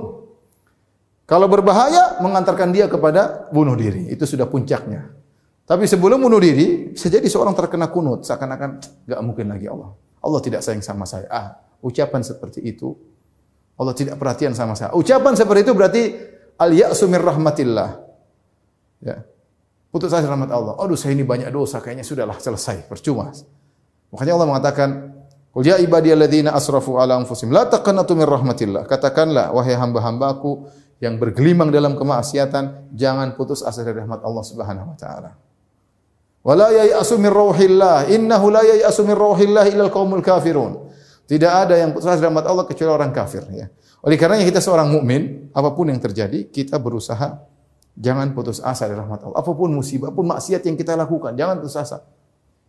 Kalau berbahaya mengantarkan dia kepada bunuh diri. Itu sudah puncaknya. Tapi sebelum bunuh diri, bisa jadi seorang terkena kunut. Seakan-akan nggak mungkin lagi Allah. Allah tidak sayang sama saya. Ah, ucapan seperti itu. Allah tidak perhatian sama saya. Ucapan seperti itu berarti al-ya'su mir rahmatillah. Ya. Putus asa rahmat Allah. Aduh, saya ini banyak dosa, kayaknya sudahlah selesai, percuma. Makanya Allah mengatakan, Qul ya ibadiyalladzina asrafu ala anfusihim la taqnatu mir rahmatillah. Katakanlah wahai hamba-hambaku yang bergelimang dalam kemaksiatan, jangan putus asa dari rahmat Allah Subhanahu wa taala. Wala yai'asu min rauhillah, innahu la yai'asu min rauhillah ilal qaumul kafirun. Tidak ada yang putus asa dari rahmat Allah kecuali orang kafir ya. Oleh karenanya kita seorang mukmin, apa pun yang terjadi, kita berusaha jangan putus asa dari rahmat Allah. Apa pun musibah, apa pun maksiat yang kita lakukan, jangan putus asa.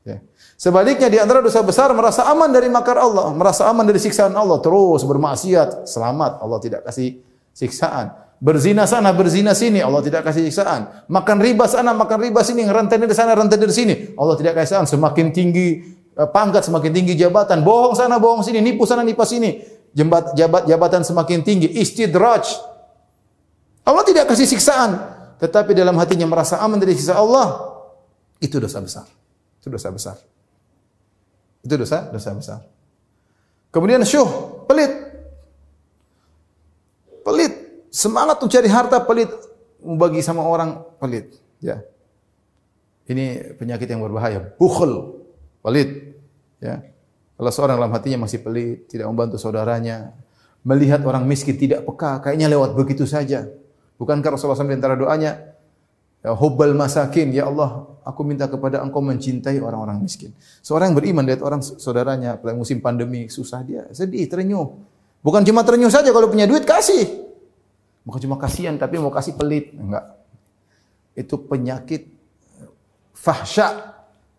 Ya. Sebaliknya di antara dosa besar merasa aman dari makar Allah, merasa aman dari siksaan Allah, terus bermaksiat, selamat. Allah tidak kasih siksaan. Berzina sana, berzina sini, Allah tidak kasih siksaan. Makan riba sana, makan riba sini, rentenir sana, rentenir sini, Allah tidak kasih siksaan. Semakin tinggi eh, pangkat, semakin tinggi jabatan, bohong sana, bohong sini, nipu sana, nipu sini. Jembat, jabat, jabatan semakin tinggi, istidraj. Allah tidak kasih siksaan, tetapi dalam hatinya merasa aman dari siksa Allah, itu dosa besar. Itu dosa besar. Itu dosa, dosa besar. Kemudian syuh, pelit. Pelit. Semangat untuk cari harta pelit. Membagi sama orang pelit. Ya. Ini penyakit yang berbahaya. Bukhul. Pelit. Ya. Kalau seorang dalam hatinya masih pelit, tidak membantu saudaranya, melihat orang miskin tidak peka, kayaknya lewat begitu saja. Bukankah Rasulullah SAW di antara doanya, Ya hubbal masakin, ya Allah, aku minta kepada engkau mencintai orang-orang miskin. Seorang yang beriman lihat orang saudaranya, musim pandemi susah dia sedih, terenyuh. Bukan cuma terenyuh saja kalau punya duit kasih. Bukan cuma kasihan tapi mau kasih pelit, enggak. Itu penyakit fahsya,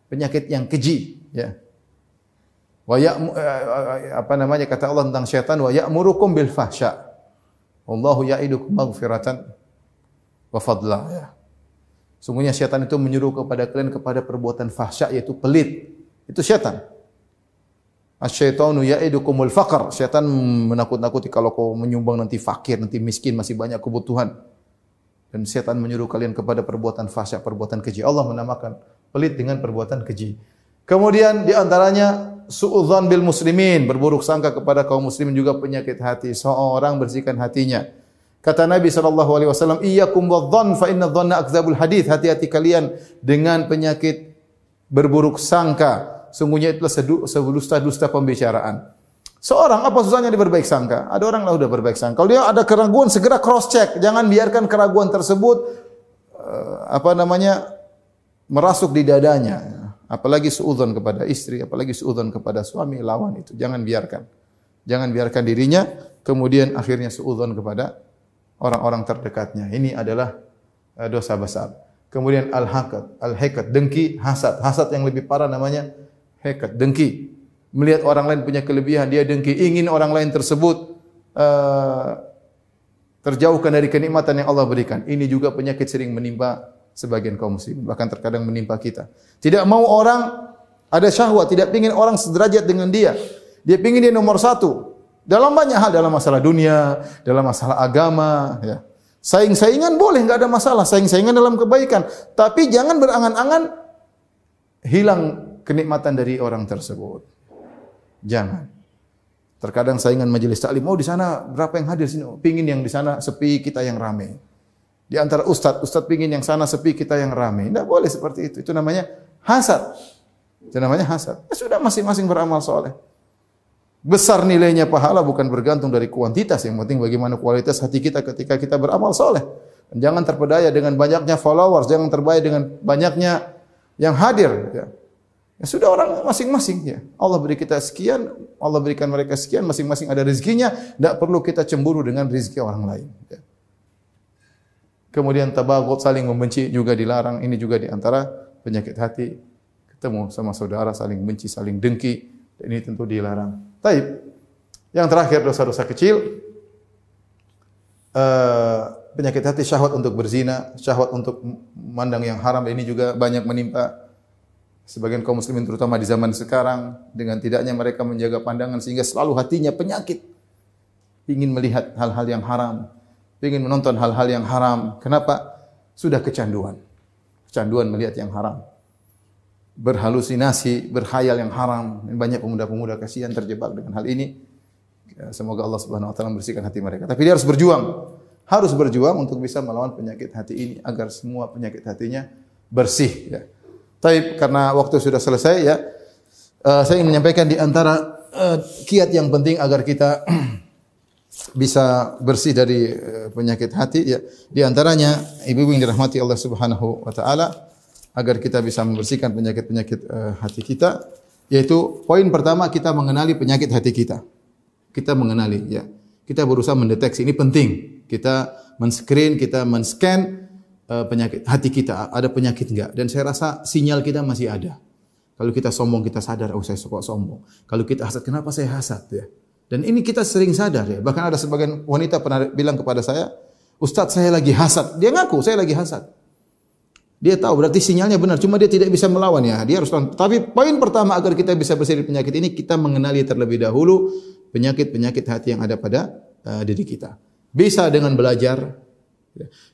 penyakit yang keji, ya. Wa ya apa namanya kata Allah tentang syaitan wa ya'murukum bil fahsya. Wallahu ya'idukum maghfiratan wa fadla ya. Sungguhnya syaitan itu menyuruh kepada kalian kepada perbuatan fahsya yaitu pelit. Itu syaitan. Asyaitanu ya'idukumul faqr. Syaitan menakut-nakuti kalau kau menyumbang nanti fakir, nanti miskin, masih banyak kebutuhan. Dan syaitan menyuruh kalian kepada perbuatan fahsya, perbuatan keji. Allah menamakan pelit dengan perbuatan keji. Kemudian di antaranya suudzon bil muslimin, berburuk sangka kepada kaum muslimin juga penyakit hati. Seorang bersihkan hatinya. Kata Nabi sallallahu alaihi wasallam, "Iyyakum wadh-dhann fa inna dhanna akdzabul hadits." Hati-hati kalian dengan penyakit berburuk sangka. Sungguhnya itulah sedusta-dusta pembicaraan. Seorang apa susahnya dia berbaik sangka? Ada orang lah udah berbaik sangka. Kalau dia ada keraguan segera cross check. Jangan biarkan keraguan tersebut uh, apa namanya merasuk di dadanya. Apalagi suudzon kepada istri, apalagi suudzon kepada suami lawan itu. Jangan biarkan. Jangan biarkan dirinya kemudian akhirnya suudzon kepada orang-orang terdekatnya. Ini adalah uh, dosa besar. Kemudian al-hakat, al-hakat, dengki, hasad. Hasad yang lebih parah namanya hakat, dengki. Melihat orang lain punya kelebihan, dia dengki, ingin orang lain tersebut uh, terjauhkan dari kenikmatan yang Allah berikan. Ini juga penyakit sering menimpa sebagian kaum muslim, bahkan terkadang menimpa kita. Tidak mau orang ada syahwat, tidak ingin orang sederajat dengan dia. Dia ingin dia nomor satu. Dalam banyak hal, dalam masalah dunia, dalam masalah agama, ya. Saing-saingan boleh, nggak ada masalah. Saing-saingan dalam kebaikan. Tapi jangan berangan-angan hilang kenikmatan dari orang tersebut. Jangan. Terkadang saingan majelis taklim, oh di sana berapa yang hadir sini? Oh, pingin yang di sana sepi, kita yang ramai. Di antara ustadz, ustadz pingin yang sana sepi, kita yang ramai. Tidak boleh seperti itu. Itu namanya hasad. Itu namanya hasad. Ya sudah masing-masing beramal soleh. Besar nilainya pahala bukan bergantung dari kuantitas, yang penting bagaimana kualitas hati kita ketika kita beramal soleh. Jangan terpedaya dengan banyaknya followers, jangan terpedaya dengan banyaknya yang hadir. Ya. Ya sudah orang masing-masing ya. Allah beri kita sekian, Allah berikan mereka sekian, masing-masing ada rezekinya. Tidak perlu kita cemburu dengan rezeki orang lain. Ya. Kemudian tabagut saling membenci juga dilarang. Ini juga di antara penyakit hati. Ketemu sama saudara saling benci, saling dengki. Ini tentu dilarang. Taib. Yang terakhir dosa-dosa kecil. Uh, penyakit hati syahwat untuk berzina, syahwat untuk mandang yang haram ini juga banyak menimpa sebagian kaum muslimin terutama di zaman sekarang dengan tidaknya mereka menjaga pandangan sehingga selalu hatinya penyakit ingin melihat hal-hal yang haram, ingin menonton hal-hal yang haram. Kenapa? Sudah kecanduan. Kecanduan melihat yang haram berhalusinasi, berhayal yang haram. Banyak pemuda-pemuda kasihan terjebak dengan hal ini. Ya, semoga Allah Subhanahu wa taala membersihkan hati mereka. Tapi dia harus berjuang. Harus berjuang untuk bisa melawan penyakit hati ini agar semua penyakit hatinya bersih ya. Tapi karena waktu sudah selesai ya, uh, saya ingin menyampaikan di antara uh, kiat yang penting agar kita *clears throat* bisa bersih dari uh, penyakit hati ya. Di antaranya ibu-ibu yang dirahmati Allah Subhanahu wa taala agar kita bisa membersihkan penyakit-penyakit uh, hati kita yaitu poin pertama kita mengenali penyakit hati kita. Kita mengenali ya. Kita berusaha mendeteksi ini penting. Kita men-screen, kita men-scan uh, penyakit hati kita ada penyakit enggak dan saya rasa sinyal kita masih ada. Kalau kita sombong kita sadar oh saya suka sombong. Kalau kita hasad kenapa saya hasad ya. Dan ini kita sering sadar ya. Bahkan ada sebagian wanita pernah bilang kepada saya, "Ustaz, saya lagi hasad." Dia ngaku, "Saya lagi hasad." Dia tahu berarti sinyalnya benar, cuma dia tidak bisa melawan ya. Dia harus Tapi poin pertama agar kita bisa bersih dari penyakit ini, kita mengenali terlebih dahulu penyakit-penyakit hati yang ada pada uh, diri kita. Bisa dengan belajar.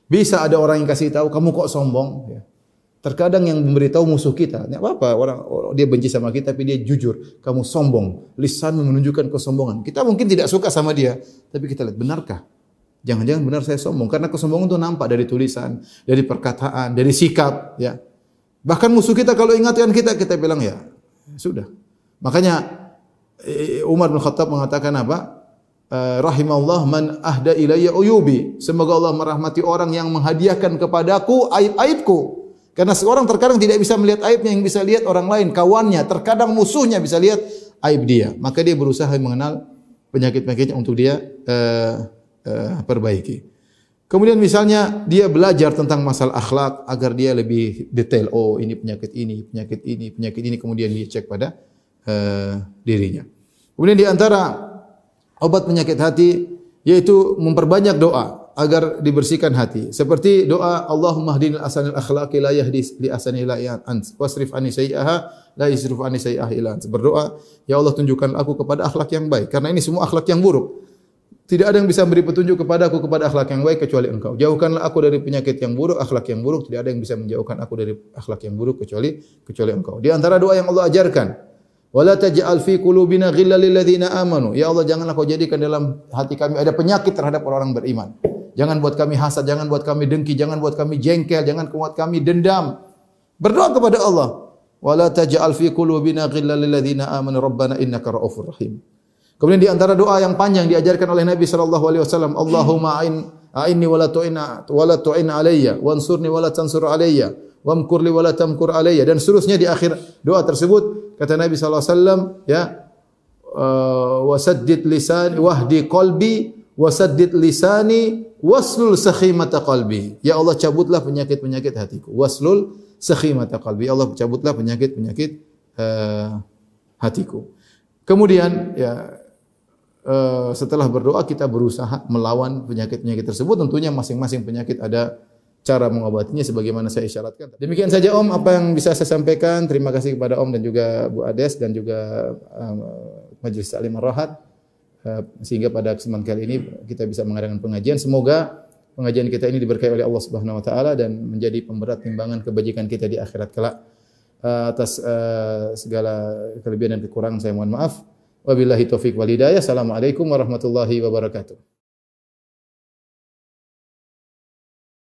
Bisa ada orang yang kasih tahu kamu kok sombong. Ya. Terkadang yang memberitahu musuh kita, tidak apa-apa orang dia benci sama kita tapi dia jujur, kamu sombong, lisan menunjukkan kesombongan. Kita mungkin tidak suka sama dia, tapi kita lihat benarkah Jangan-jangan benar saya sombong karena kesombongan itu nampak dari tulisan, dari perkataan, dari sikap, ya. Bahkan musuh kita kalau ingatkan kita kita bilang ya, sudah. Makanya eh, Umar bin Khattab mengatakan apa? Eh, rahimallah man ahda ilayya uyubi. Semoga Allah merahmati orang yang menghadiahkan kepadaku aib-aibku. Karena seorang terkadang tidak bisa melihat aibnya yang bisa lihat orang lain, kawannya, terkadang musuhnya bisa lihat aib dia. Maka dia berusaha mengenal penyakit-penyakitnya untuk dia uh, uh, perbaiki. Kemudian misalnya dia belajar tentang masalah akhlak agar dia lebih detail. Oh, ini penyakit ini, penyakit ini, penyakit ini kemudian dia cek pada uh, dirinya. Kemudian di antara obat penyakit hati yaitu memperbanyak doa agar dibersihkan hati. Seperti doa Allahumma hdinil asanil akhlaqi la yahdi li asani la ant wasrif anni sayyi'aha la yasrif sayyi'aha ila ant. Berdoa, ya Allah tunjukkan aku kepada akhlak yang baik karena ini semua akhlak yang buruk. Tidak ada yang bisa memberi petunjuk kepada aku kepada akhlak yang baik kecuali engkau. Jauhkanlah aku dari penyakit yang buruk, akhlak yang buruk. Tidak ada yang bisa menjauhkan aku dari akhlak yang buruk kecuali kecuali engkau. Di antara doa yang Allah ajarkan, wala taj'al fi qulubina ghillal lil amanu. Ya Allah, janganlah kau jadikan dalam hati kami ada penyakit terhadap orang-orang beriman. Jangan buat kami hasad, jangan buat kami dengki, jangan buat kami jengkel, jangan buat kami dendam. Berdoa kepada Allah. Wala taj'al fi qulubina ghillal lil amanu rabbana innaka ra'ufur rahim. Kemudian di antara doa yang panjang diajarkan oleh Nabi sallallahu alaihi wasallam, Allahumma a'in a'inni wala tu'ina wala tu'in alayya wansurni wala tansur alayya wamkur li wala tamkur alayya. Dan seterusnya di akhir doa tersebut kata Nabi sallallahu alaihi wasallam ya uh, wasaddid lisani wahdi qalbi wasaddid lisani waslul sakhimata qalbi. Ya Allah cabutlah penyakit-penyakit hatiku. Waslul sakhimata qalbi. Ya Allah cabutlah penyakit-penyakit uh, hatiku. Kemudian ya Eh, setelah berdoa kita berusaha melawan penyakit-penyakit tersebut. Tentunya masing-masing penyakit ada cara mengobatinya sebagaimana saya isyaratkan. Demikian saja Om apa yang bisa saya sampaikan. Terima kasih kepada Om dan juga Bu Ades dan juga um, Majelis Taklim Ar-Rahat uh, sehingga pada kesempatan kali ini kita bisa mengadakan pengajian. Semoga pengajian kita ini diberkahi oleh Allah Subhanahu wa taala dan menjadi pemberat timbangan kebajikan kita di akhirat kelak. Uh, atas uh, segala kelebihan dan kekurangan saya mohon maaf. Wabillahi taufik wal hidayah. Assalamualaikum warahmatullahi wabarakatuh.